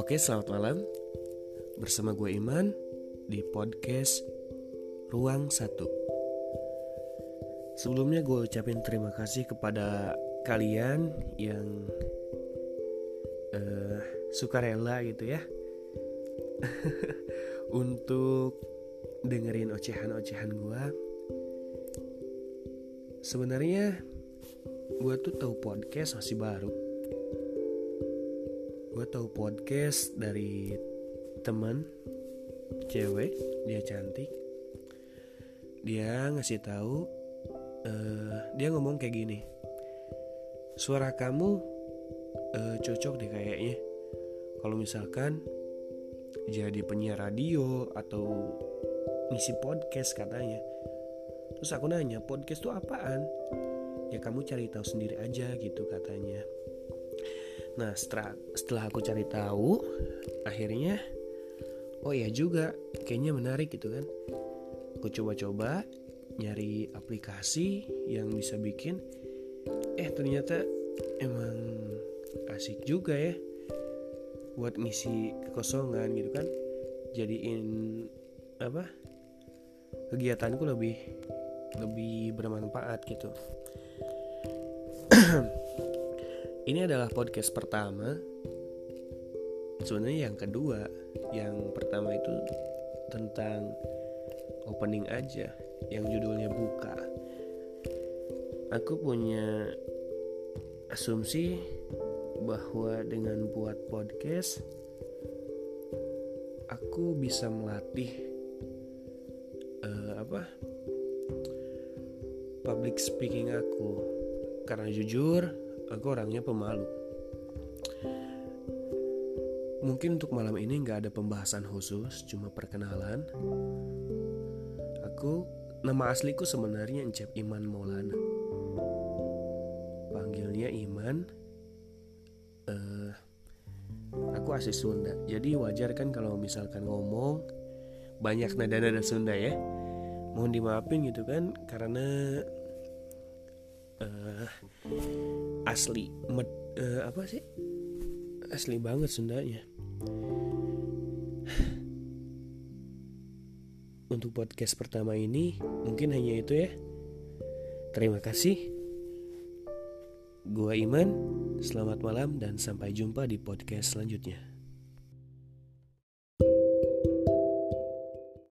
Oke, selamat malam. Bersama gue Iman di podcast Ruang Satu. Sebelumnya gue ucapin terima kasih kepada kalian yang uh, suka rela gitu ya untuk dengerin ocehan-ocehan gue. Sebenarnya gue tuh tahu podcast masih baru. Gue tahu podcast dari teman cewek dia cantik. Dia ngasih tahu uh, dia ngomong kayak gini suara kamu uh, cocok deh kayaknya. Kalau misalkan jadi penyiar radio atau ngisi podcast katanya. Terus aku nanya podcast tuh apaan ya kamu cari tahu sendiri aja gitu katanya Nah setelah setelah aku cari tahu, akhirnya oh iya juga kayaknya menarik gitu kan. Aku coba-coba nyari aplikasi yang bisa bikin, eh ternyata emang asik juga ya buat ngisi kekosongan gitu kan. Jadiin apa kegiatanku lebih lebih bermanfaat gitu. Ini adalah podcast pertama. Sebenarnya yang kedua, yang pertama itu tentang opening aja, yang judulnya buka. Aku punya asumsi bahwa dengan buat podcast aku bisa melatih uh, apa public speaking aku karena jujur aku orangnya pemalu. Mungkin untuk malam ini nggak ada pembahasan khusus, cuma perkenalan. Aku nama asliku sebenarnya Encep Iman Maulana. Panggilnya Iman. Uh, aku asli Sunda, jadi wajar kan kalau misalkan ngomong banyak nada-nada Sunda ya. Mohon dimaafin gitu kan, karena uh, asli med, uh, apa sih? Asli banget Sundanya untuk podcast pertama ini mungkin hanya itu ya. Terima kasih. Gua Iman selamat malam dan sampai jumpa di podcast selanjutnya